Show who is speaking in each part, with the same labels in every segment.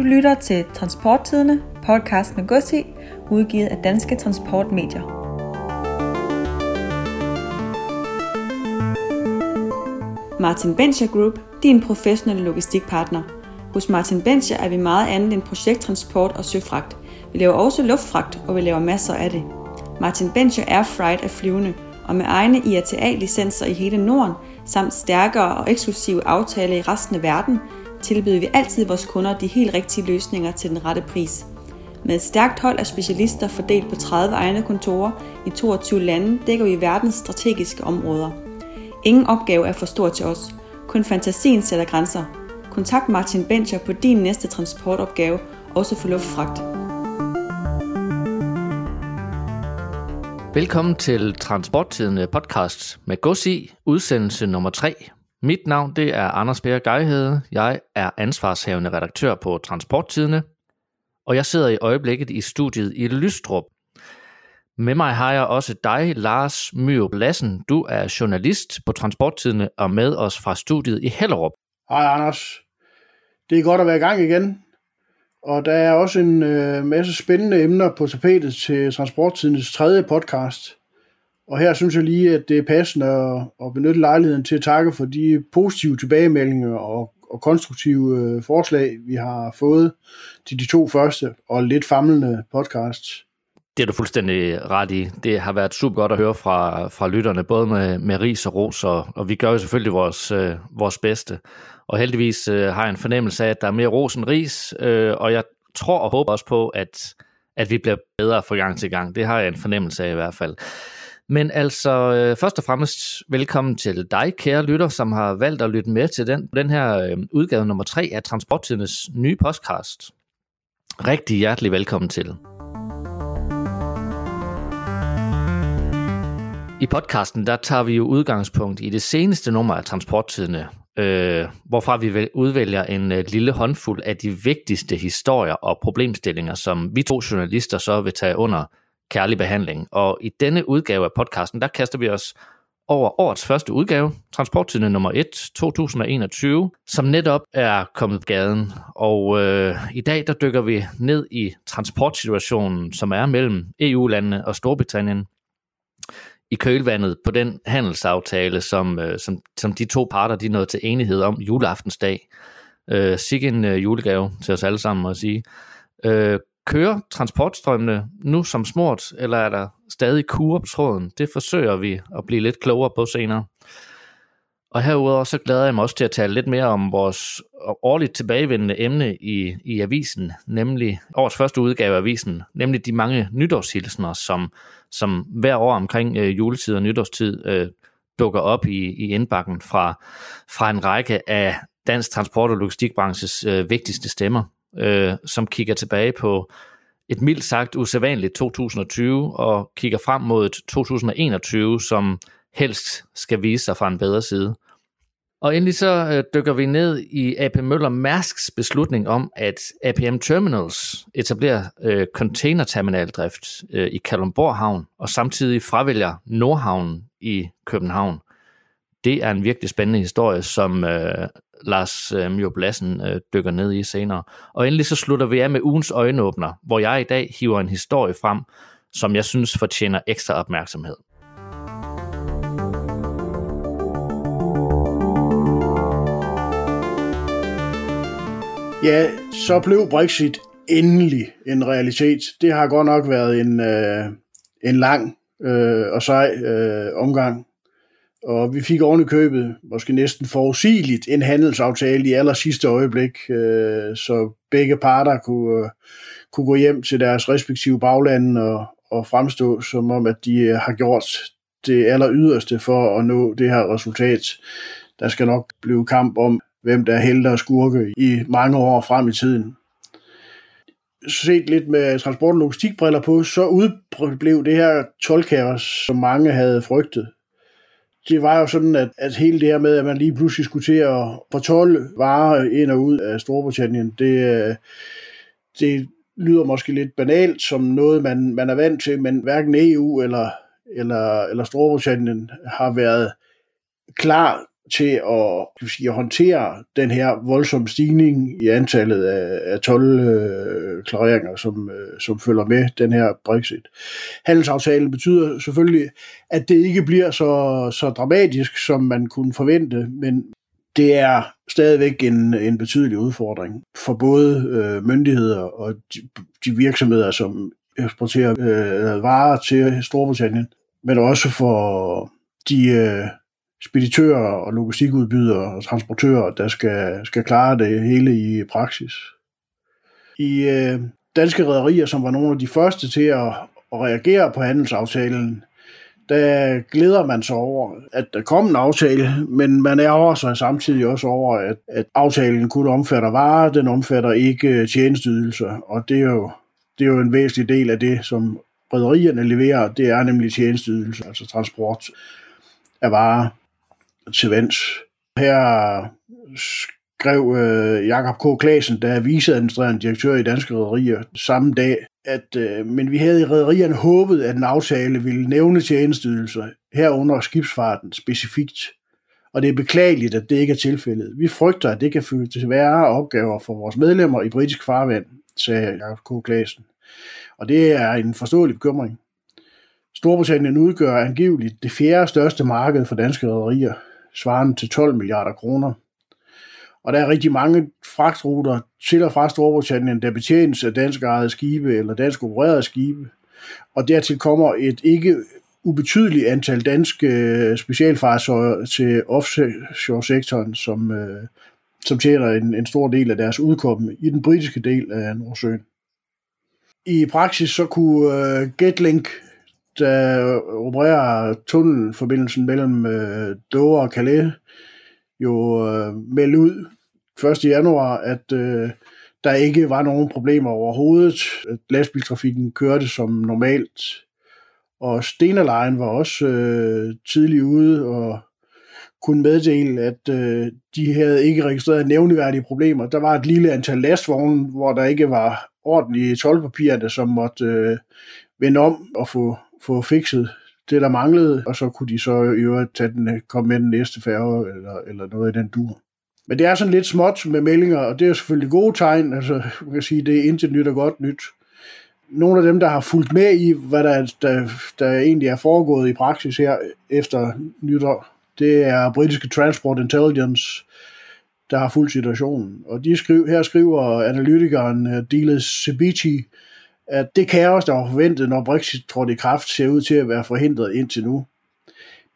Speaker 1: Du lytter til Transporttidene, podcast med Gussi, udgivet af Danske Transportmedier. Martin Bencher Group, din professionelle logistikpartner. Hos Martin Bencher er vi meget andet end projekttransport og søfragt. Vi laver også luftfragt, og vi laver masser af det. Martin Bencher Air Freight er flyvende, og med egne IATA-licenser i hele Norden, samt stærkere og eksklusive aftaler i resten af verden, tilbyder vi altid vores kunder de helt rigtige løsninger til den rette pris. Med et stærkt hold af specialister fordelt på 30 egne kontorer i 22 lande dækker vi verdens strategiske områder. Ingen opgave er for stor til os. Kun fantasien sætter grænser. Kontakt Martin Bencher på din næste transportopgave, også for luftfragt.
Speaker 2: Velkommen til Transporttidende podcast med gods i, udsendelse nummer 3. Mit navn det er Anders Bjerg Geihede. Jeg er ansvarshavende redaktør på Transporttidene, og jeg sidder i øjeblikket i studiet i Lystrup. Med mig har jeg også dig, Lars Myrup Lassen. Du er journalist på Transporttidene og med os fra studiet i Hellerup.
Speaker 3: Hej Anders. Det er godt at være i gang igen. Og der er også en øh, masse spændende emner på tapetet til Transporttidens tredje podcast. Og her synes jeg lige, at det er passende at, at benytte lejligheden til at takke for de positive tilbagemeldinger og, og konstruktive øh, forslag, vi har fået til de to første og lidt famlende podcasts.
Speaker 2: Det er du fuldstændig ret i. Det har været super godt at høre fra, fra lytterne, både med, med ris og ros, og, og vi gør jo selvfølgelig vores, øh, vores bedste. Og heldigvis øh, har jeg en fornemmelse af, at der er mere ros end ris, øh, og jeg tror og håber også på, at, at vi bliver bedre fra gang til gang. Det har jeg en fornemmelse af i hvert fald. Men altså, øh, først og fremmest velkommen til dig, kære lytter, som har valgt at lytte med til den, den her øh, udgave nummer 3 af Transporttidens nye podcast. Rigtig hjertelig velkommen til. I podcasten der tager vi jo udgangspunkt i det seneste nummer af Transporttidene, øh, hvorfra vi udvælger en øh, lille håndfuld af de vigtigste historier og problemstillinger, som vi to journalister så vil tage under kærlig behandling. Og i denne udgave af podcasten, der kaster vi os over årets første udgave, Transporttidene nummer 1, 2021, som netop er kommet på gaden. Og øh, i dag der dykker vi ned i transportsituationen, som er mellem EU-landene og Storbritannien i kølvandet på den handelsaftale, som, øh, som, som de to parter de nåede til enighed om juleaftensdag. Øh, sikke en øh, julegave til os alle sammen at sige. Øh, kører transportstrømmene nu som smurt, eller er der stadig kurer på tråden? Det forsøger vi at blive lidt klogere på senere. Og herudover så glæder jeg mig også til at tale lidt mere om vores årligt tilbagevendende emne i, i avisen, nemlig årets første udgave af avisen, nemlig de mange nytårshilsener, som, som hver år omkring øh, juletid og nytårstid øh, dukker op i, i indbakken fra, fra en række af dansk transport- og logistikbranches øh, vigtigste stemmer, øh, som kigger tilbage på et mildt sagt usædvanligt 2020 og kigger frem mod et 2021, som helst skal vise sig fra en bedre side. Og endelig så øh, dykker vi ned i AP Møller Mærsks beslutning om, at APM Terminals etablerer øh, containerterminaldrift øh, i Kalundborg Havn, og samtidig fravælger Nordhavn i København. Det er en virkelig spændende historie, som øh, Lars øh, Mjøb øh, dykker ned i senere. Og endelig så slutter vi af med ugens øjenåbner, hvor jeg i dag hiver en historie frem, som jeg synes fortjener ekstra opmærksomhed.
Speaker 3: Ja, så blev Brexit endelig en realitet. Det har godt nok været en, øh, en lang øh, og sej øh, omgang. Og vi fik oven i købet, måske næsten forudsigeligt, en handelsaftale i aller sidste øjeblik, øh, så begge parter kunne, øh, kunne gå hjem til deres respektive baglande og, og fremstå som om, at de øh, har gjort det aller yderste for at nå det her resultat. Der skal nok blive kamp om, hvem der er helte og skurke i mange år frem i tiden. Set lidt med transport- og logistikbriller på, så udblev det her tolkaos, som mange havde frygtet. Det var jo sådan, at, at hele det her med, at man lige pludselig skulle til at fortolde varer ind og ud af Storbritannien, det, øh, det lyder måske lidt banalt som noget, man, man er vant til, men hverken EU eller, eller, eller Storbritannien har været klar til at, skal sige, at håndtere den her voldsomme stigning i antallet af, af 12 øh, klareringer, som, øh, som følger med den her Brexit. Handelsaftalen betyder selvfølgelig, at det ikke bliver så, så dramatisk, som man kunne forvente, men det er stadigvæk en, en betydelig udfordring for både øh, myndigheder og de, de virksomheder, som eksporterer øh, varer til Storbritannien, men også for de øh, speditører og logistikudbydere og transportører, der skal, skal klare det hele i praksis. I øh, danske rædderier, som var nogle af de første til at, at reagere på handelsaftalen, der glæder man sig over, at der kom en aftale, men man er også samtidig også over, at, at aftalen kun omfatter varer, den omfatter ikke tjenesteydelser, og det er jo, det er jo en væsentlig del af det, som rædderierne leverer, det er nemlig tjenesteydelser, altså transport af varer til vands. Her skrev øh, Jakob K. Klasen, der er viceadministrerende direktør i Danske Rederier, samme dag, at øh, men vi havde i rædderierne håbet, at en aftale ville nævne tjenestydelser herunder skibsfarten specifikt. Og det er beklageligt, at det ikke er tilfældet. Vi frygter, at det kan føre til værre opgaver for vores medlemmer i britisk farvand, sagde Jakob K. Klasen. Og det er en forståelig bekymring. Storbritannien udgør angiveligt det fjerde største marked for danske rædderier, svarende til 12 milliarder kroner. Og der er rigtig mange fragtruter til og fra Storbritannien, der betjenes af dansk ejede skibe eller dansk opererede skibe. Og dertil kommer et ikke ubetydeligt antal danske øh, specialfartøjer til offshore-sektoren, som, øh, som tjener en, en stor del af deres udkomme i den britiske del af Nordsøen. I praksis så kunne uh, Getlink, der opererer tunnelforbindelsen mellem øh, Dover og Calais, jo øh, meldt ud 1. januar, at øh, der ikke var nogen problemer overhovedet. At lastbiltrafikken kørte som normalt. Og Stenerlejen var også øh, tidlig ude og kunne meddele, at øh, de havde ikke registreret nævneværdige problemer. Der var et lille antal lastvogne, hvor der ikke var ordentlige tolvpapirerne, som måtte øh, vende om og få, få fikset det, der manglede, og så kunne de så i øvrigt tage den, komme med den næste færge, eller, eller noget i den dur. Men det er sådan lidt småt med meldinger, og det er selvfølgelig gode tegn. Altså, man kan sige, det er intet nyt og godt nyt. Nogle af dem, der har fulgt med i, hvad der, der, der egentlig er foregået i praksis her efter nytår, det er britiske Transport Intelligence, der har fulgt situationen. Og de skriver, her skriver analytikeren øh, Diles Cebici, at det kaos, der var forventet, når Brexit trådte i kraft, ser ud til at være forhindret indtil nu.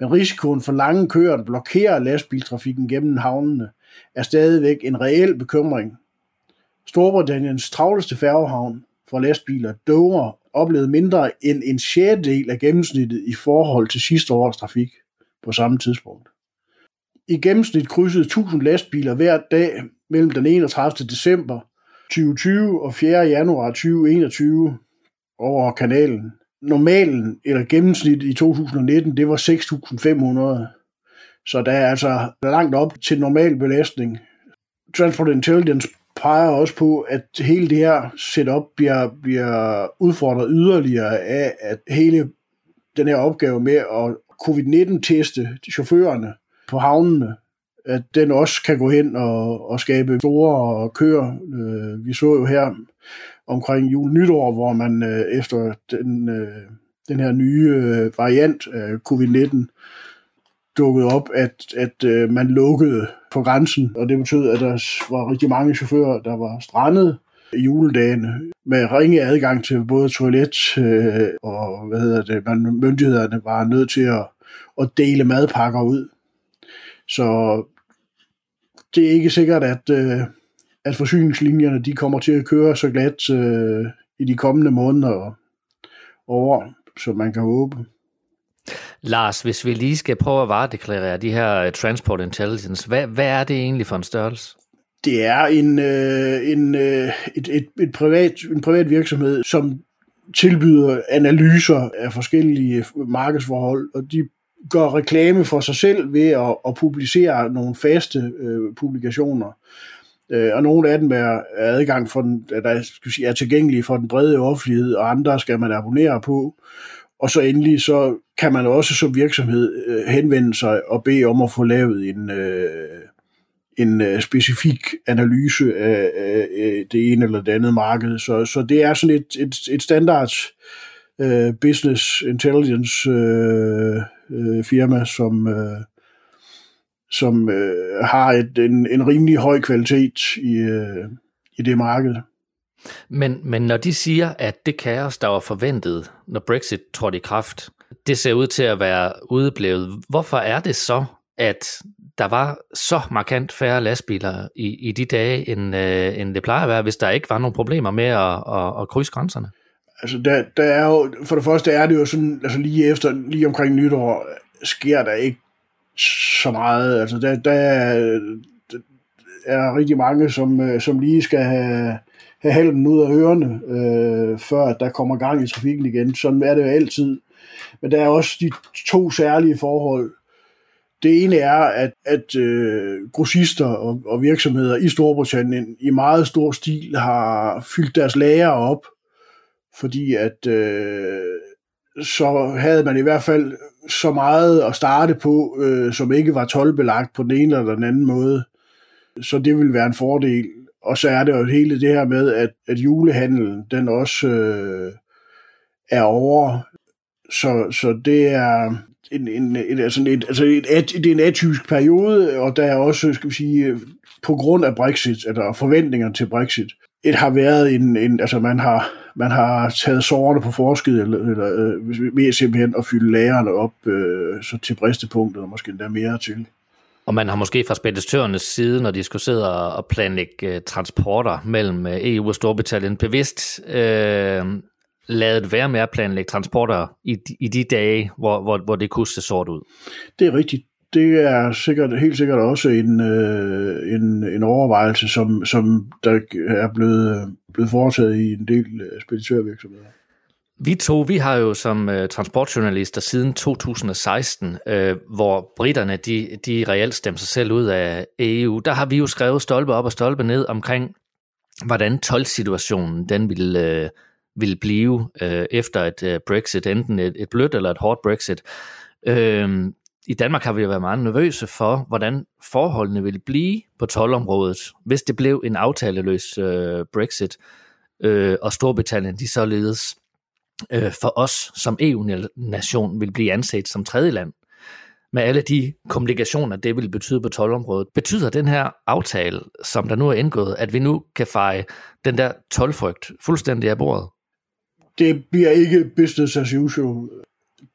Speaker 3: Men risikoen for lange køer, der blokerer lastbiltrafikken gennem havnene, er stadigvæk en reel bekymring. Storbritanniens travleste færgehavn for lastbiler, Dover, oplevede mindre end en sjettedel af gennemsnittet i forhold til sidste års trafik på samme tidspunkt. I gennemsnit krydsede 1000 lastbiler hver dag mellem den 31. december 2020 og 4. januar 2021 over kanalen. Normalen, eller gennemsnit i 2019, det var 6.500. Så der er altså langt op til normal belastning. Transport Intelligence peger også på, at hele det her setup bliver, bliver udfordret yderligere af, at hele den her opgave med at covid-19-teste chaufførerne på havnene, at den også kan gå hen og, og skabe store køer. Øh, vi så jo her omkring jul nytår, hvor man øh, efter den, øh, den her nye øh, variant af covid-19 dukkede op, at, at øh, man lukkede på grænsen, og det betød, at der var rigtig mange chauffører, der var strandet i juledagene med ringe adgang til både toilet øh, og hvad hedder det, man, myndighederne var nødt til at, at dele madpakker ud så det er ikke sikkert, at, øh, at forsyningslinjerne de kommer til at køre så glat øh, i de kommende måneder og år, som man kan håbe.
Speaker 2: Lars, hvis vi lige skal prøve at varedeklarere de her øh, Transport Intelligence, hvad, hvad er det egentlig for en størrelse?
Speaker 3: Det er en, øh, en, øh, et, et, et privat, en privat virksomhed, som tilbyder analyser af forskellige markedsforhold, og de gør reklame for sig selv ved at, at publicere nogle faste øh, publikationer. Øh, og nogle af dem er, er adgang for den, der skal sige, er tilgængelige for den brede offentlighed, og andre skal man abonnere på. Og så endelig så kan man også som virksomhed øh, henvende sig og bede om at få lavet en, øh, en øh, specifik analyse af, øh, det ene eller det andet marked. Så, så det er sådan et, et, et standard øh, business intelligence øh, øh, firma, som, øh, som øh, har et, en, en rimelig høj kvalitet i, øh, i det marked.
Speaker 2: Men, men når de siger, at det kaos, der var forventet, når Brexit trådte i kraft, det ser ud til at være udeblevet, hvorfor er det så, at der var så markant færre lastbiler i, i de dage, end, øh, end det plejer at være, hvis der ikke var nogen problemer med at, at, at krydse grænserne?
Speaker 3: Altså, der, der er jo, for det første er det jo sådan, altså lige efter, lige omkring nytår, sker der ikke så meget. Altså, der, der, er, der er rigtig mange, som, øh, som lige skal have, have halmen ud af ørerne, øh, før der kommer gang i trafikken igen. Sådan er det jo altid. Men der er også de to særlige forhold. Det ene er, at, at øh, grossister og, og virksomheder i Storbritannien i meget stor stil har fyldt deres lager op, fordi at øh, så havde man i hvert fald så meget at starte på, øh, som ikke var tolvbelagt på den ene eller den anden måde. Så det vil være en fordel. Og så er det jo hele det her med, at, at julehandlen, den også øh, er over. Så, så det er en, en, en, altså en, altså et, det er en atypisk periode, og der er også, skal vi sige, øh, på grund af Brexit, eller forventninger til Brexit, et har været en, en altså man har, man har taget sårene på forskud, eller, eller øh, ved simpelthen at fylde lagerne op øh, så til bristepunktet, og måske endda mere til.
Speaker 2: Og man har måske fra speditørernes side, når de skulle sidde og planlægge uh, transporter mellem uh, EU og Storbritannien, bevidst uh, lavet være med at planlægge transporter i, i de dage, hvor, hvor, hvor det kunne se sort ud.
Speaker 3: Det er rigtigt. Det er sikkert, helt sikkert også en, øh, en, en overvejelse, som, som der er blevet, blevet foretaget i en del øh, speditørvirksomheder.
Speaker 2: Vi to, vi har jo som øh, transportjournalister siden 2016, øh, hvor britterne de, de reelt stemte sig selv ud af EU, der har vi jo skrevet stolpe op og stolpe ned omkring, hvordan tolvsituationen den ville, øh, ville blive øh, efter et øh, Brexit, enten et, et blødt eller et hårdt Brexit. Øh, i Danmark har vi jo været meget nervøse for, hvordan forholdene ville blive på tolvområdet, hvis det blev en aftaleløs øh, Brexit, øh, og Storbritannien de således øh, for os som EU-nation vil blive anset som tredjeland med alle de komplikationer, det vil betyde på tolvområdet. Betyder den her aftale, som der nu er indgået, at vi nu kan feje den der tolvfrygt fuldstændig af bordet?
Speaker 3: Det bliver ikke business as usual.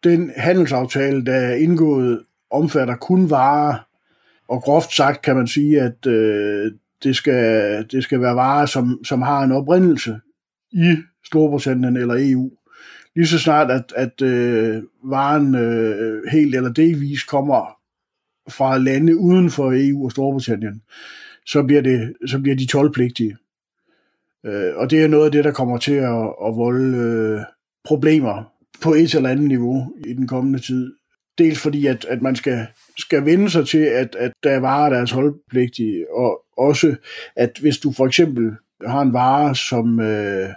Speaker 3: Den handelsaftale, der er indgået, omfatter kun varer, og groft sagt kan man sige, at øh, det, skal, det skal være varer, som, som har en oprindelse i Storbritannien eller EU lige så snart, at, at øh, varen øh, helt eller delvis kommer fra lande uden for EU og Storbritannien, så bliver, det, så bliver de tolvpligtige. Øh, og det er noget af det, der kommer til at, at volde øh, problemer på et eller andet niveau i den kommende tid. Dels fordi, at, at man skal, skal vende sig til, at, at der er varer, der er og også, at hvis du for eksempel har en vare som øh,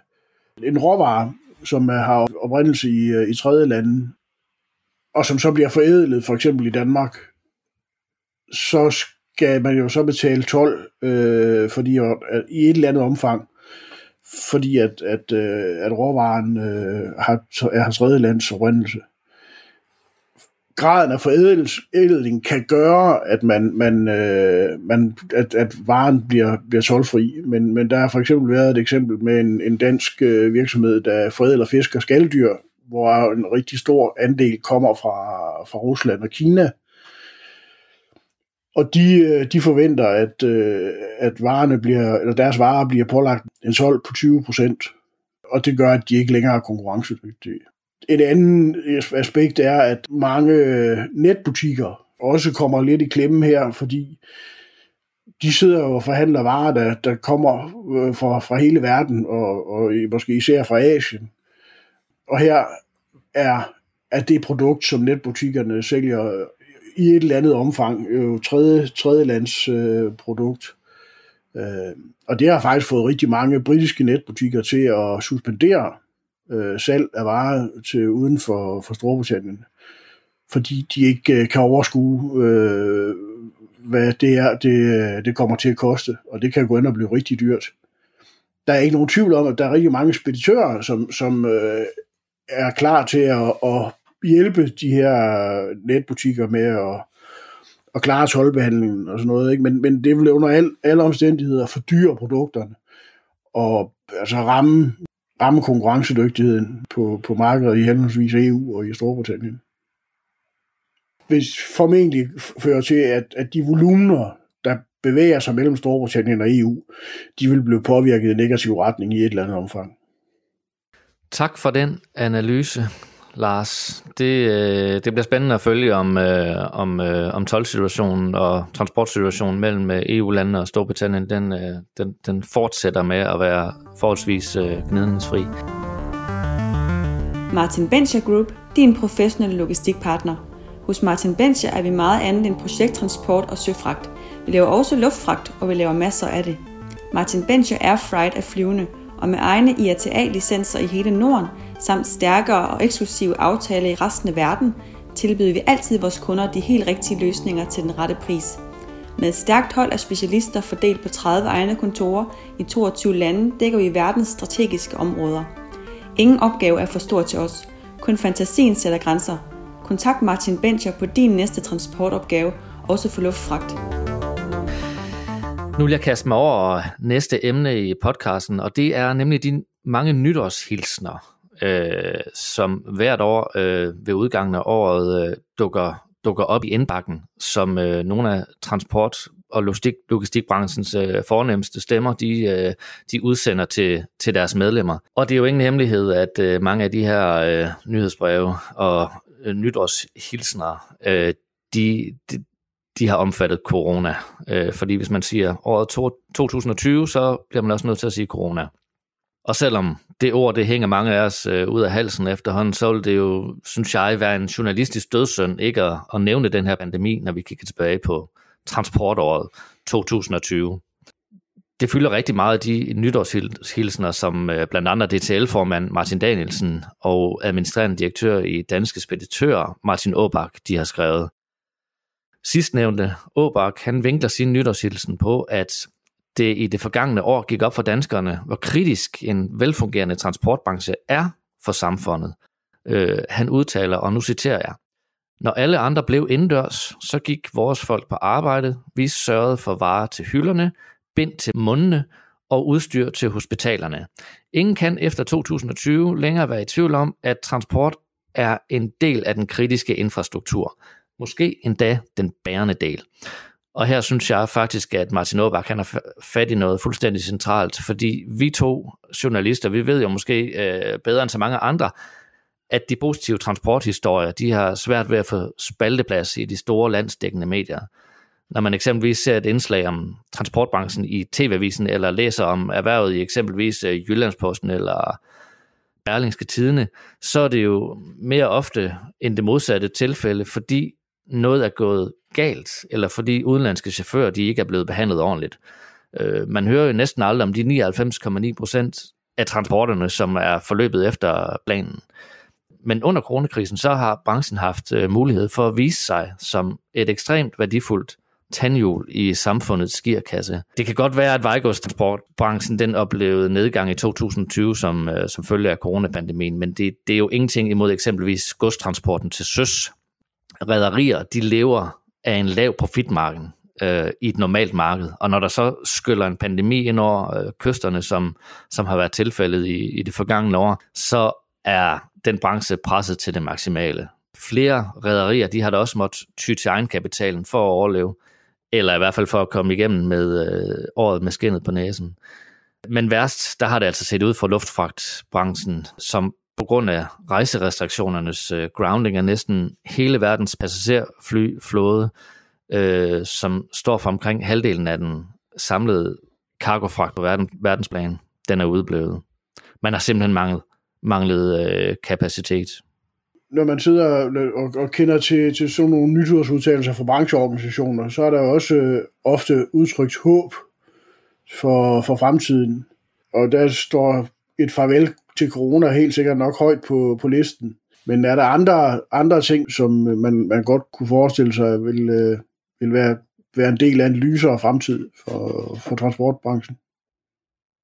Speaker 3: en råvare, som har oprindelse i, øh, i tredje lande, og som så bliver forædlet for eksempel i Danmark, så skal man jo så betale 12 øh, fordi, at, i et eller andet omfang, fordi at, at, øh, at råvaren øh, har, er hans lands oprindelse graden af forædling kan gøre, at man, man, øh, man at, at varen bliver, bliver solgfri, Men, men der har for eksempel været et eksempel med en, en dansk øh, virksomhed, der forædler fisk og skalddyr, hvor en rigtig stor andel kommer fra, fra Rusland og Kina. Og de, øh, de forventer, at, øh, at varerne bliver, eller deres varer bliver pålagt en solg på 20 procent, og det gør, at de ikke længere er konkurrencedygtige. Et andet aspekt er, at mange øh, netbutikker også kommer lidt i klemme her, fordi de sidder og forhandler varer, der, der kommer fra, fra hele verden, og, og måske især fra Asien. Og her er, er det produkt, som netbutikkerne sælger i et eller andet omfang, jo tredje, tredje lands øh, produkt. Øh, og det har faktisk fået rigtig mange britiske netbutikker til at suspendere øh, salg af varer til uden for, for Storbritannien, fordi de ikke øh, kan overskue, øh, hvad det er, det, øh, det kommer til at koste, og det kan gå ind og blive rigtig dyrt. Der er ikke nogen tvivl om, at der er rigtig mange speditører, som, som øh, er klar til at, at hjælpe de her netbutikker med at, at klare tolvbehandlingen og sådan noget. Ikke? Men, men det vil under al, alle omstændigheder fordyre produkterne og altså ramme, ramme konkurrencedygtigheden på, på markedet i henholdsvis EU og i Storbritannien. Hvis formentlig fører til, at, at de volumener, der bevæger sig mellem Storbritannien og EU, de vil blive påvirket i negativ retning i et eller andet omfang.
Speaker 2: Tak for den analyse. Lars. Det, øh, det bliver spændende at følge om, øh, om, øh, om tolvsituationen og transportsituationen mellem øh, EU-landene og Storbritannien. Den, øh, den, den fortsætter med at være forholdsvis øh, gnidningsfri.
Speaker 1: Martin Bencher Group, din professionelle logistikpartner. Hos Martin Bencher er vi meget andet end projekttransport og søfragt. Vi laver også luftfragt, og vi laver masser af det. Martin Bencher Air Freight er flyvende, og med egne IATA-licenser i hele Norden – samt stærkere og eksklusive aftaler i resten af verden, tilbyder vi altid vores kunder de helt rigtige løsninger til den rette pris. Med et stærkt hold af specialister fordelt på 30 egne kontorer i 22 lande dækker vi verdens strategiske områder. Ingen opgave er for stor til os. Kun fantasien sætter grænser. Kontakt Martin Bencher på din næste transportopgave, også for luftfragt.
Speaker 2: Nu vil jeg kaste mig over næste emne i podcasten, og det er nemlig de mange nytårshilsner, øh, som hvert år øh, ved udgangen af året øh, dukker, dukker op i indbakken, som øh, nogle af transport- og logistik, logistikbranchens øh, fornemmeste stemmer, de, øh, de udsender til, til deres medlemmer. Og det er jo ingen hemmelighed, at øh, mange af de her øh, nyhedsbreve og øh, nytårshilsner, øh, de, de, de har omfattet corona. Øh, fordi hvis man siger året to, 2020, så bliver man også nødt til at sige corona. Og selvom det ord, det hænger mange af os øh, ud af halsen efterhånden, så vil det jo, synes jeg, være en journalistisk dødssynd ikke at, at nævne den her pandemi, når vi kigger tilbage på transportåret 2020. Det fylder rigtig meget af de nytårshilsener, som øh, blandt andet DTL-formand Martin Danielsen og administrerende direktør i Danske Speditører Martin Åbak, de har skrevet. Sidstnævnte Åbak, han vinkler sin nytårshilsen på, at det i det forgangne år gik op for danskerne, hvor kritisk en velfungerende transportbranche er for samfundet. Øh, han udtaler, og nu citerer jeg, når alle andre blev indendørs, så gik vores folk på arbejde. Vi sørgede for varer til hylderne, bind til mundene og udstyr til hospitalerne. Ingen kan efter 2020 længere være i tvivl om, at transport er en del af den kritiske infrastruktur. Måske endda den bærende del. Og her synes jeg faktisk, at Martin Aabach han har fat i noget fuldstændig centralt, fordi vi to journalister, vi ved jo måske øh, bedre end så mange andre, at de positive transporthistorier, de har svært ved at få spalteplads i de store landsdækkende medier. Når man eksempelvis ser et indslag om transportbranchen i TV-avisen, eller læser om erhvervet i eksempelvis øh, Jyllandsposten eller Berlingske Tidene, så er det jo mere ofte end det modsatte tilfælde, fordi noget er gået galt, eller fordi udenlandske chauffører de ikke er blevet behandlet ordentligt. Øh, man hører jo næsten aldrig om de 99,9 procent af transporterne, som er forløbet efter planen. Men under coronakrisen, så har branchen haft øh, mulighed for at vise sig som et ekstremt værdifuldt tandhjul i samfundets skierkasse. Det kan godt være, at vejgodstransportbranchen den oplevede nedgang i 2020 som, øh, som følge af coronapandemien, men det, det er jo ingenting imod eksempelvis godstransporten til søs. Rederier, de lever af en lav profitmarken øh, i et normalt marked. Og når der så skyller en pandemi ind over øh, kysterne, som, som har været tilfældet i, i det forgangne år, så er den branche presset til det maksimale. Flere rædderier, de har da også måttet ty til egenkapitalen for at overleve, eller i hvert fald for at komme igennem med øh, året med skinnet på næsen. Men værst, der har det altså set ud for luftfragtbranchen, som på grund af rejserestriktionernes øh, grounding af næsten hele verdens passagerflyflåde, øh, som står for omkring halvdelen af den samlede cargofragt på verden, verdensplan, den er udeblevet. Man har simpelthen manglet, manglet øh, kapacitet.
Speaker 3: Når man sidder og, og kender til, til sådan nogle nytårsudtalelser fra brancheorganisationer, så er der jo også øh, ofte udtrykt håb for, for fremtiden. Og der står et farvel til corona helt sikkert nok højt på, på listen. Men er der andre, andre ting, som øh, man, man godt kunne forestille sig vil, øh, vil være, være en del af en lysere fremtid for, for transportbranchen?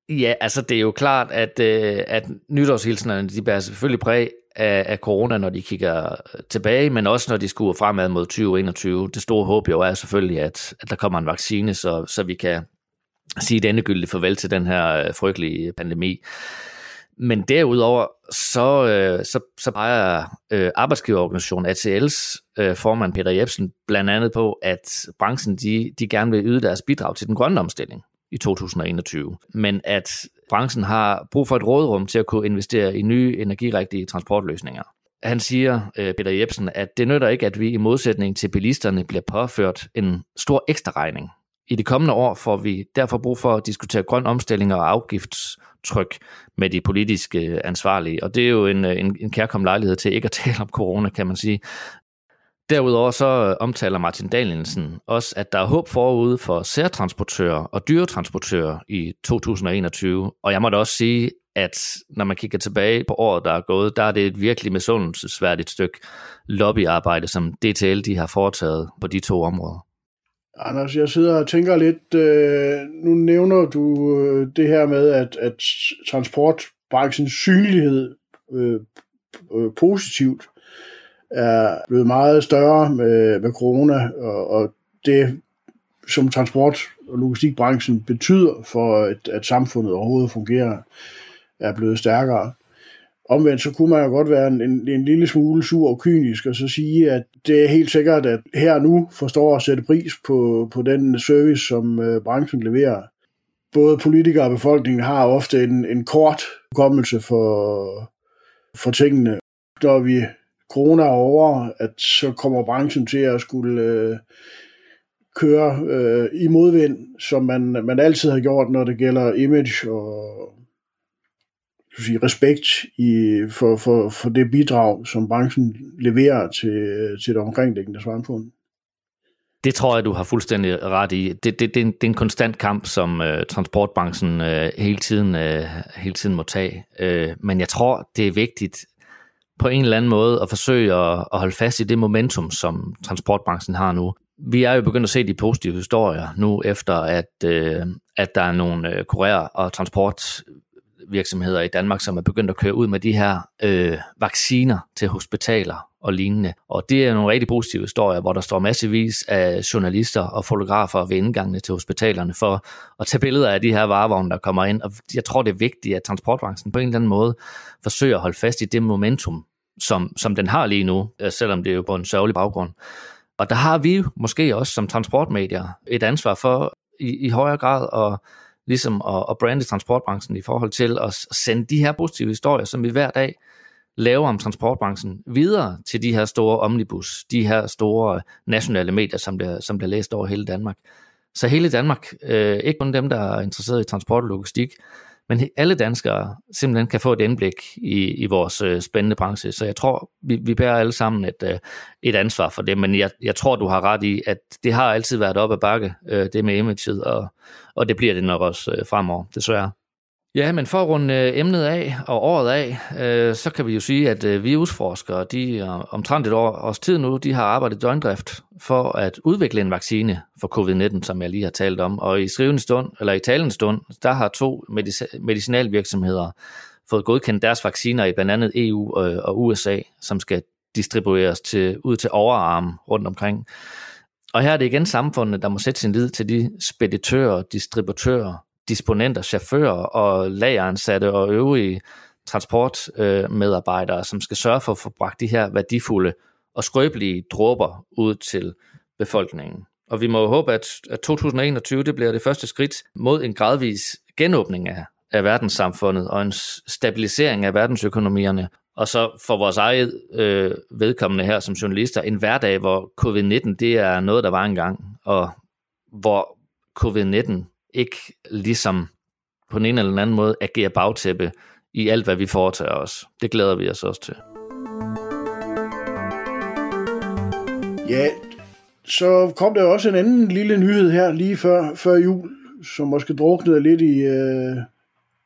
Speaker 2: Ja, altså det er jo klart, at, øh, at nytårshilsenerne, de bærer selvfølgelig præg af, af corona, når de kigger øh, tilbage, men også når de skuer fremad mod 2021. Det store håb jo er selvfølgelig, at, at der kommer en vaccine, så, så vi kan sige et endegyldigt farvel til den her øh, frygtelige pandemi. Men derudover, så, øh, så, så peger øh, arbejdsgiverorganisationen ATL's øh, formand Peter Jebsen blandt andet på, at branchen de, de gerne vil yde deres bidrag til den grønne omstilling i 2021, men at branchen har brug for et rådrum til at kunne investere i nye energirigtige transportløsninger. Han siger, øh, Peter Jebsen, at det nytter ikke, at vi i modsætning til bilisterne bliver påført en stor ekstra regning. I de kommende år får vi derfor brug for at diskutere grøn omstilling og afgiftstryk med de politiske øh, ansvarlige, og det er jo en, øh, en, en kærkom lejlighed til ikke at tale om corona, kan man sige. Derudover så øh, omtaler Martin Danielsen også, at der er håb forude for særtransportører og dyretransportører i 2021. Og jeg må da også sige, at når man kigger tilbage på året, der er gået, der er det et virkelig misundelsesværdigt stykke lobbyarbejde, som DTL de har foretaget på de to områder.
Speaker 3: Anders, jeg sidder og tænker lidt, øh, nu nævner du øh, det her med, at, at transportbranchens synlighed øh, øh, positivt er blevet meget større med, med corona, og, og det, som transport- og logistikbranchen betyder for, at, at samfundet overhovedet fungerer, er blevet stærkere. Omvendt så kunne man jo godt være en, en, en lille smule sur og kynisk, og så sige, at det er helt sikkert, at her nu forstår at sætte pris på, på den service, som øh, branchen leverer. Både politikere og befolkningen har ofte en, en kort kommelse for, for tingene. Når vi corona er over, at så kommer branchen til at skulle øh, køre øh, i modvind, som man, man altid har gjort, når det gælder image og sige, respekt i, for, for, for det bidrag, som branchen leverer til, til det omkringliggende samfund.
Speaker 2: Det tror jeg, du har fuldstændig ret i. Det, det, det, er, en, det er en konstant kamp, som øh, transportbranchen øh, hele, tiden, øh, hele tiden må tage. Øh, men jeg tror, det er vigtigt, på en eller anden måde at forsøge at, at holde fast i det momentum, som transportbranchen har nu. Vi er jo begyndt at se de positive historier nu, efter at, øh, at der er nogle øh, kurér- og virksomheder i Danmark, som er begyndt at køre ud med de her øh, vacciner til hospitaler og lignende. Og det er nogle rigtig positive historier, hvor der står massevis af journalister og fotografer ved indgangene til hospitalerne for at tage billeder af de her varevogne, der kommer ind. Og jeg tror, det er vigtigt, at transportbranchen på en eller anden måde forsøger at holde fast i det momentum, som, som den har lige nu, øh, selvom det er jo på en sørgelig baggrund. Og der har vi måske også som transportmedier et ansvar for i, i højere grad at, ligesom at, at brande transportbranchen i forhold til at sende de her positive historier, som vi hver dag laver om transportbranchen, videre til de her store omnibus, de her store nationale medier, som bliver, som bliver læst over hele Danmark. Så hele Danmark, øh, ikke kun dem, der er interesseret i transport og logistik, men alle danskere simpelthen kan få et indblik i, i vores øh, spændende branche. Så jeg tror, vi, vi bærer alle sammen et, øh, et ansvar for det, men jeg, jeg tror, du har ret i, at det har altid været op ad bakke, øh, det med imaget, og, og det bliver det nok også øh, fremover, desværre. Ja, men for at runde øh, emnet af og året af, øh, så kan vi jo sige, at øh, virusforskere, de øh, omtrent et år, års tid nu, de har arbejdet døgndrift for at udvikle en vaccine for covid-19, som jeg lige har talt om. Og i skrivende stund, eller i talende stund, der har to medic- medicinalvirksomheder fået godkendt deres vacciner i blandt andet EU øh, og, og USA, som skal distribueres til, ud til overarm rundt omkring. Og her er det igen samfundet, der må sætte sin lid til de speditører, distributører, disponenter, chauffører og lageransatte og øvrige transportmedarbejdere, som skal sørge for at få bragt de her værdifulde og skrøbelige dråber ud til befolkningen. Og vi må håbe, at, 2021 det bliver det første skridt mod en gradvis genåbning af, af verdenssamfundet og en stabilisering af verdensøkonomierne. Og så for vores eget øh, vedkommende her som journalister, en hverdag, hvor covid-19 det er noget, der var engang, og hvor covid-19 ikke ligesom på en eller anden måde agerer bagtæppe i alt, hvad vi foretager os. Det glæder vi os også til.
Speaker 3: Ja, så kom der også en anden lille nyhed her lige før, før jul, som måske druknede lidt i, øh,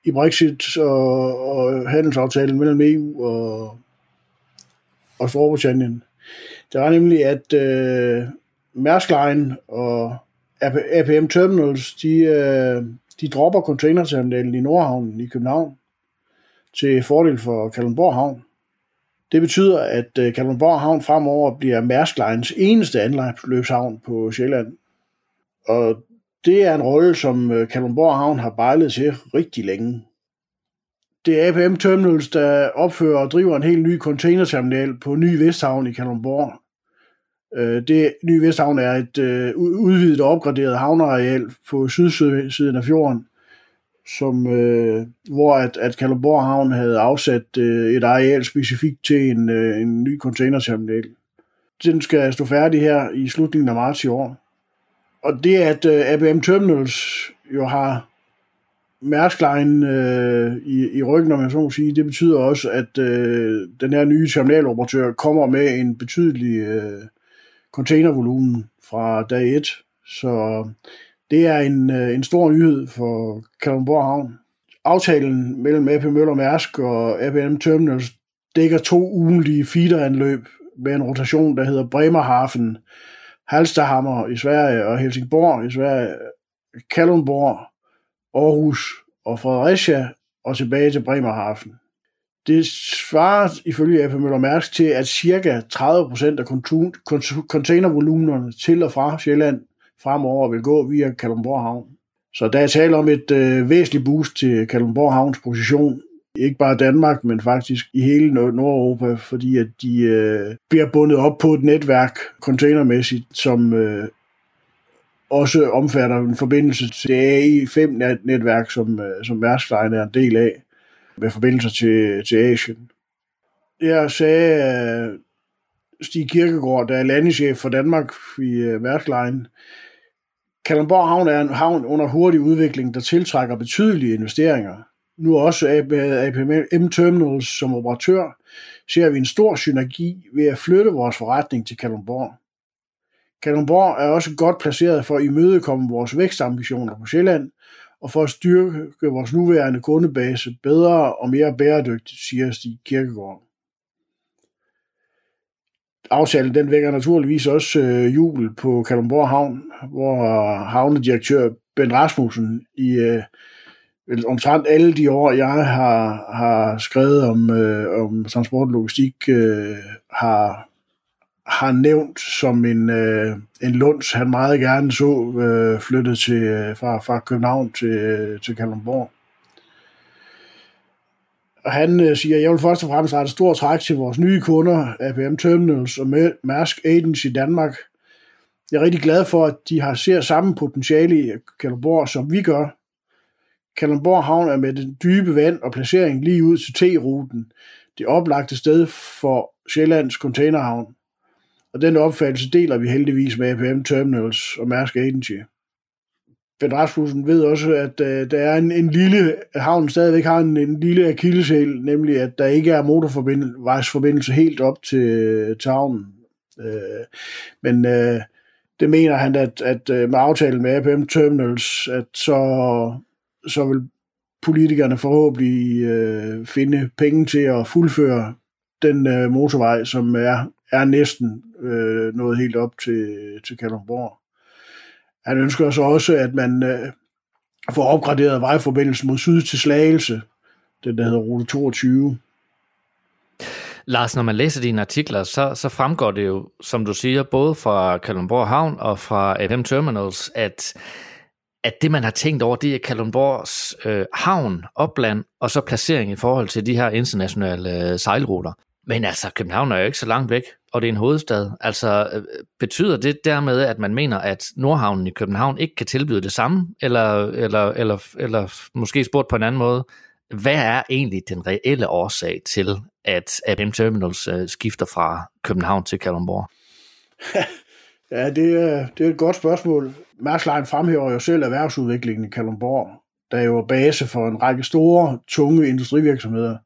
Speaker 3: i Brexit og, og handelsaftalen mellem EU og, og Storbritannien. Det var nemlig, at øh, Mærsk Line og APM Terminals, de, øh, de dropper containerterminalen i Nordhavnen i København til fordel for Kalundborg Havn. Det betyder, at øh, Kalundborg Havn fremover bliver Maersk Lines eneste anløbshavn på Sjælland. Og det er en rolle, som øh, Kalundborg Havn har bejlet til rigtig længe. Det er APM Terminals, der opfører og driver en helt ny containerterminal på Ny Vesthavn i Kalundborg. Øh, det nye Vesthavn er et øh, udvidet og opgraderet havneareal på sydsiden af fjorden, som, øh, hvor at, at Kalundborg Havn havde afsat øh, et areal specifikt til en, øh, en ny containerterminal. Den skal stå færdig her i slutningen af marts i år. Og det, at øh, ABM Terminals jo har Maersk Line øh, i, i ryggen, om jeg så må sige, det betyder også, at øh, den her nye terminaloperatør kommer med en betydelig øh, containervolumen fra dag 1. Så det er en, øh, en stor nyhed for Kalundborg Havn. Aftalen mellem AP Møller Mærsk og APM Terminals dækker to ugenlige feederanløb med en rotation, der hedder Bremerhaven, Halstahammer i Sverige og Helsingborg i Sverige, Kalundborg, Aarhus og Fredericia og tilbage til Bremerhaven. Det svarer ifølge AP Møller Mærsk til, at ca. 30% af containervolumenerne til og fra Sjælland fremover vil gå via Kalundborg Havn. Så der er tale om et øh, væsentligt boost til Kalundborg Havns position, ikke bare Danmark, men faktisk i hele Nordeuropa, fordi at de øh, bliver bundet op på et netværk containermæssigt, som øh, også omfatter en forbindelse til AI5-netværk, som, øh, som Mærsk Line er en del af, med forbindelser til, til Asien. Jeg sagde at Stig Kirkegaard, der er landeschef for Danmark i øh, Mærsk Kalundborg Havn er en havn under hurtig udvikling, der tiltrækker betydelige investeringer. Nu også APM Terminals som operatør, ser vi en stor synergi ved at flytte vores forretning til Kalundborg. Kalundborg er også godt placeret for at imødekomme vores vækstambitioner på Sjælland, og for at styrke vores nuværende kundebase bedre og mere bæredygtigt, siger Stig Kirkegaard. Aftalen den vækker naturligvis også øh, jubel på Kalundborg Havn, hvor havnedirektør Ben Rasmussen i øh, omtrent alle de år, jeg har, har skrevet om, øh, om transport og logistik, øh, har, har nævnt som en, øh, en lunds, han meget gerne så øh, flyttet til, øh, fra, fra København til, øh, til Kalundborg. Og han øh, siger, jeg vil først og fremmest rette stor træk til vores nye kunder, APM Terminals og Mærsk Agency i Danmark. Jeg er rigtig glad for, at de har ser samme potentiale i Kalundborg, som vi gør. Kalundborg Havn er med den dybe vand og placering lige ud til T-ruten, det oplagte sted for Sjællands containerhavn. Og den opfattelse deler vi heldigvis med APM Terminals og Mærsk Agency. Ben Rasmussen ved også, at øh, der er en, en lille, havnen stadigvæk har en, en lille akilleshæl, nemlig at der ikke er motorvejsforbindelse helt op til, til havnen. Øh, men øh, det mener han, at, at øh, med aftalen med APM Terminals, at så, så vil politikerne forhåbentlig øh, finde penge til at fuldføre den øh, motorvej, som er, er næsten øh, nået helt op til, til Kalundborg. Han ønsker så også, at man øh, får opgraderet vejforbindelsen mod syd til Slagelse, den der hedder rute 22.
Speaker 2: Lars, når man læser dine artikler, så, så fremgår det jo, som du siger, både fra Kalundborg Havn og fra FM Terminals, at, at det, man har tænkt over, det er Kalundborgs øh, havn, opland og så placering i forhold til de her internationale øh, sejlruter. Men altså, København er jo ikke så langt væk, og det er en hovedstad. Altså, øh, betyder det dermed, at man mener, at Nordhavnen i København ikke kan tilbyde det samme? Eller, eller, eller, eller måske spurgt på en anden måde, hvad er egentlig den reelle årsag til, at ABM Terminals øh, skifter fra København til Kalundborg?
Speaker 3: ja, det er, det er et godt spørgsmål. Mærsk Line fremhæver jo selv erhvervsudviklingen i Kalundborg, der er jo base for en række store, tunge industrivirksomheder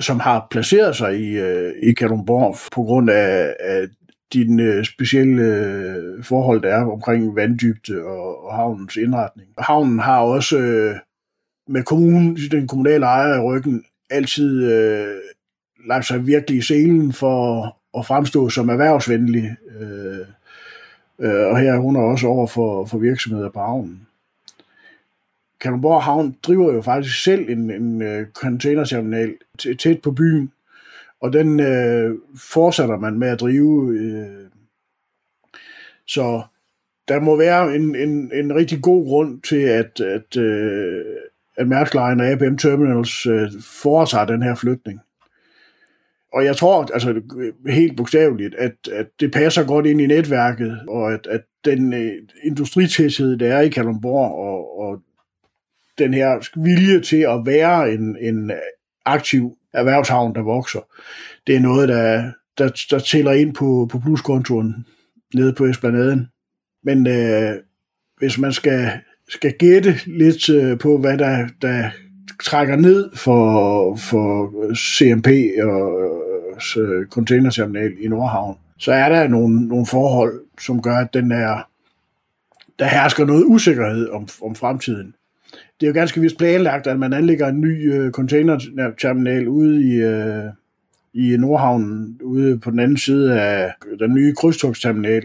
Speaker 3: som har placeret sig i, øh, i Kalundborg på grund af, af din øh, specielle øh, forhold, der er omkring vanddybde og, og havnens indretning. Havnen har også øh, med kommunen, den kommunale ejer i ryggen, altid øh, lagt sig virkelig i scenen for at fremstå som erhvervsvenlig. Øh, øh, og her er hun også over for, for virksomheder på havnen. Kalundborg Havn driver jo faktisk selv en, en uh, containerterminal tæt på byen, og den uh, fortsætter man med at drive. Uh, så der må være en, en, en rigtig god grund til, at, at, uh, at Mærsk Line og ABM Terminals uh, foretager den her flytning. Og jeg tror, altså helt bogstaveligt, at, at det passer godt ind i netværket, og at, at den øh, industritæthed, der er i Kalundborg, og, og den her vilje til at være en, en aktiv erhvervshavn, der vokser, det er noget, der, der, der tæller ind på, på pluskontoren nede på Esplanaden. Men øh, hvis man skal, skal gætte lidt øh, på, hvad der, der trækker ned for, for CMP og øh, øh, containerterminal i Nordhavn, så er der nogle, nogle forhold, som gør, at den er, der hersker noget usikkerhed om, om fremtiden det er jo ganske vist planlagt, at man anlægger en ny øh, containerterminal ude i, øh, i Nordhavnen, ude på den anden side af den nye krydstogsterminal.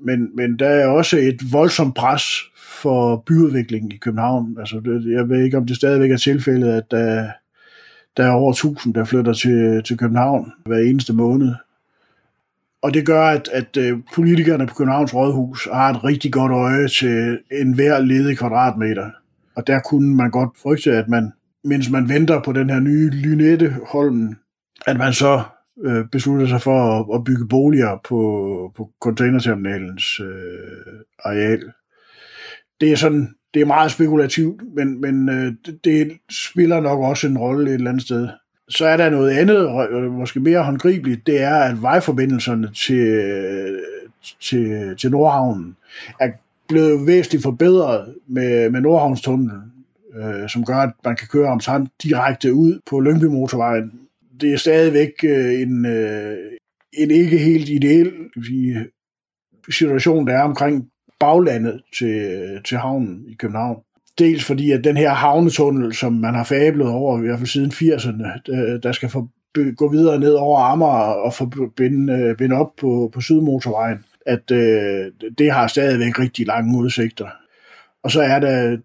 Speaker 3: Men, men der er også et voldsomt pres for byudviklingen i København. Altså, det, jeg ved ikke, om det stadigvæk er tilfældet, at der, der er over 1000, der flytter til, til København hver eneste måned. Og det gør, at, at øh, politikerne på Københavns Rådhus har et rigtig godt øje til enhver ledig kvadratmeter. Og der kunne man godt frygte, at man, mens man venter på den her nye lynette Holmen, at man så øh, beslutter sig for at, at bygge boliger på, på containerterminalens øh, areal. Det er sådan, det er meget spekulativt, men, men øh, det, det spiller nok også en rolle et eller andet sted. Så er der noget andet, måske mere håndgribeligt, det er, at vejforbindelserne til, til, til Nordhavnen er blevet væsentligt forbedret med, med Nordhavnstunnelen, øh, som gør, at man kan køre omtrent direkte ud på Lyngby Motorvejen. Det er stadigvæk øh, en, øh, en ikke helt ideel sige, situation, der er omkring baglandet til, til havnen i København. Dels fordi, at den her havnetunnel, som man har fablet over, i hvert fald siden 80'erne, der skal for, gå videre ned over Amager og forbinde øh, binde op på, på Sydmotorvejen, at øh, det har stadigvæk rigtig lange udsigter. Og så er der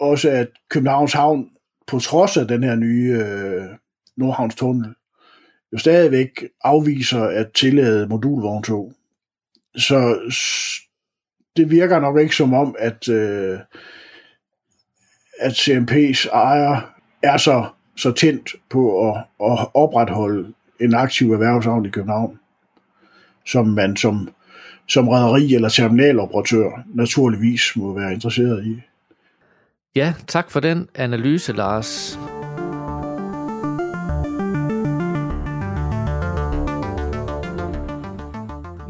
Speaker 3: også, at Københavns Havn, på trods af den her nye øh, Nordhavns tunnel, jo stadigvæk afviser at tillade modulvogntog. Så det virker nok ikke som om, at, øh, at CMP's ejer er så, så tændt på at, at opretholde en aktiv erhvervshavn i København som man som, som rædderi eller terminaloperatør naturligvis må være interesseret i.
Speaker 2: Ja, tak for den analyse, Lars.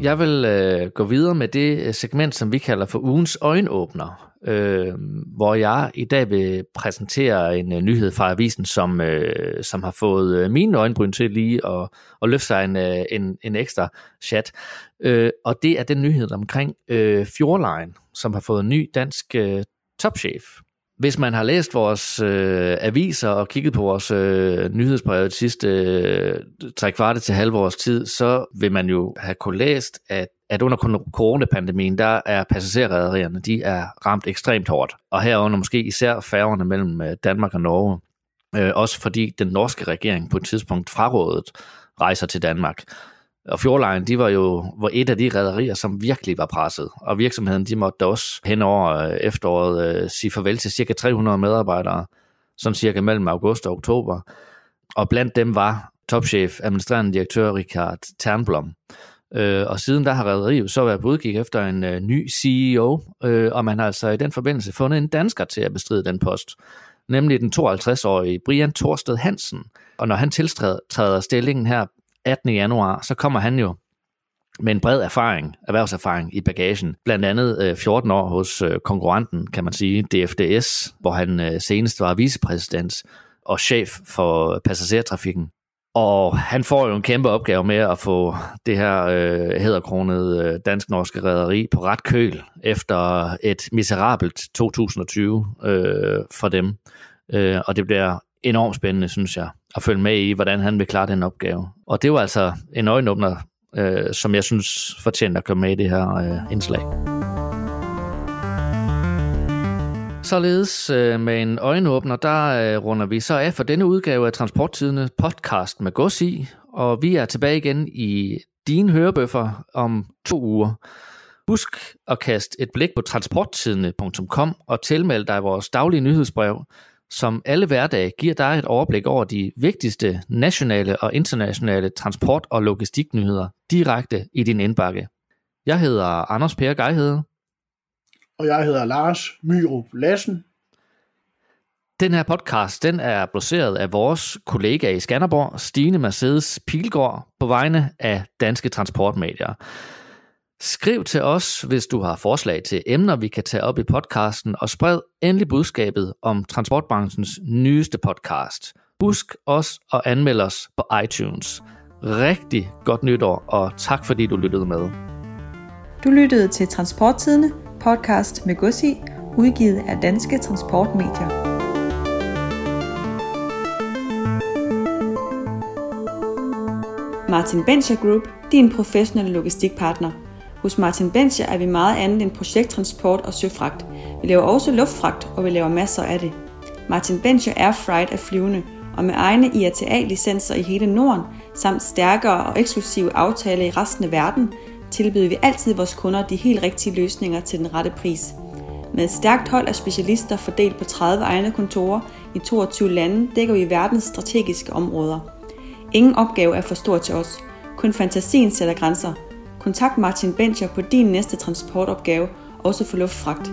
Speaker 2: Jeg vil øh, gå videre med det øh, segment, som vi kalder for ugens øjenåbner, øh, hvor jeg i dag vil præsentere en øh, nyhed fra avisen, som, øh, som har fået øh, mine øjenbryn til lige at, at løfte sig en, øh, en, en ekstra chat. Øh, og det er den nyhed omkring øh, Fjordline, som har fået en ny dansk øh, topchef. Hvis man har læst vores øh, aviser og kigget på vores øh, nyhedsbrev de sidste øh, tre kvarte til halve års tid, så vil man jo have kunne læst, at, at under coronapandemien, der er passagerrederierne, de er ramt ekstremt hårdt. Og herunder måske især færgerne mellem øh, Danmark og Norge. Øh, også fordi den norske regering på et tidspunkt frarådet rejser til Danmark. Og Fjordline, de var jo var et af de rædderier, som virkelig var presset. Og virksomheden, de måtte også hen over øh, efteråret øh, sige farvel til cirka 300 medarbejdere, som cirka mellem august og oktober. Og blandt dem var topchef, administrerende direktør Richard Ternblom. Øh, og siden der har rædderiet så været på udkig efter en øh, ny CEO, øh, og man har altså i den forbindelse fundet en dansker til at bestride den post, nemlig den 52-årige Brian Torsted Hansen. Og når han tiltræder stillingen her 18. januar, så kommer han jo med en bred erfaring, erhvervserfaring i bagagen. Blandt andet øh, 14 år hos øh, konkurrenten, kan man sige, DFDS, hvor han øh, senest var vicepræsident og chef for passagertrafikken. Og han får jo en kæmpe opgave med at få det her øh, hedderkronede øh, dansk-norske rederi på ret køl efter et miserabelt 2020 øh, for dem. Øh, og det bliver enormt spændende, synes jeg, at følge med i, hvordan han vil klare den opgave. Og det var altså en øjenåbner, øh, som jeg synes fortjener at komme med i det her øh, indslag. Således øh, med en øjenåbner, der øh, runder vi så af for denne udgave af Transporttidene podcast med gods i, og vi er tilbage igen i dine hørebøffer om to uger. Husk at kaste et blik på transporttidene.com og tilmelde dig vores daglige nyhedsbrev, som alle hverdage giver dig et overblik over de vigtigste nationale og internationale transport- og logistiknyheder direkte i din indbakke. Jeg hedder Anders Per Geihede.
Speaker 3: Og jeg hedder Lars Myrup Lassen.
Speaker 2: Den her podcast den er produceret af vores kollega i Skanderborg, Stine Mercedes Pilgaard, på vegne af Danske Transportmedier. Skriv til os, hvis du har forslag til emner, vi kan tage op i podcasten, og spred endelig budskabet om transportbranchens nyeste podcast. Husk også at anmelde os på iTunes. Rigtig godt nytår, og tak fordi du lyttede med.
Speaker 1: Du lyttede til Transporttidene, podcast med Gussi, udgivet af Danske Transportmedier. Martin Bencher Group, din professionelle logistikpartner – hos Martin Bencher er vi meget andet end projekttransport og søfragt. Vi laver også luftfragt, og vi laver masser af det. Martin Bencher Air Freight er flyvende, og med egne IATA-licenser i hele Norden, samt stærkere og eksklusive aftaler i resten af verden, tilbyder vi altid vores kunder de helt rigtige løsninger til den rette pris. Med et stærkt hold af specialister fordelt på 30 egne kontorer i 22 lande, dækker vi verdens strategiske områder. Ingen opgave er for stor til os. Kun fantasien sætter grænser – Kontakt Martin Bencher på din næste transportopgave, også for luftfragt.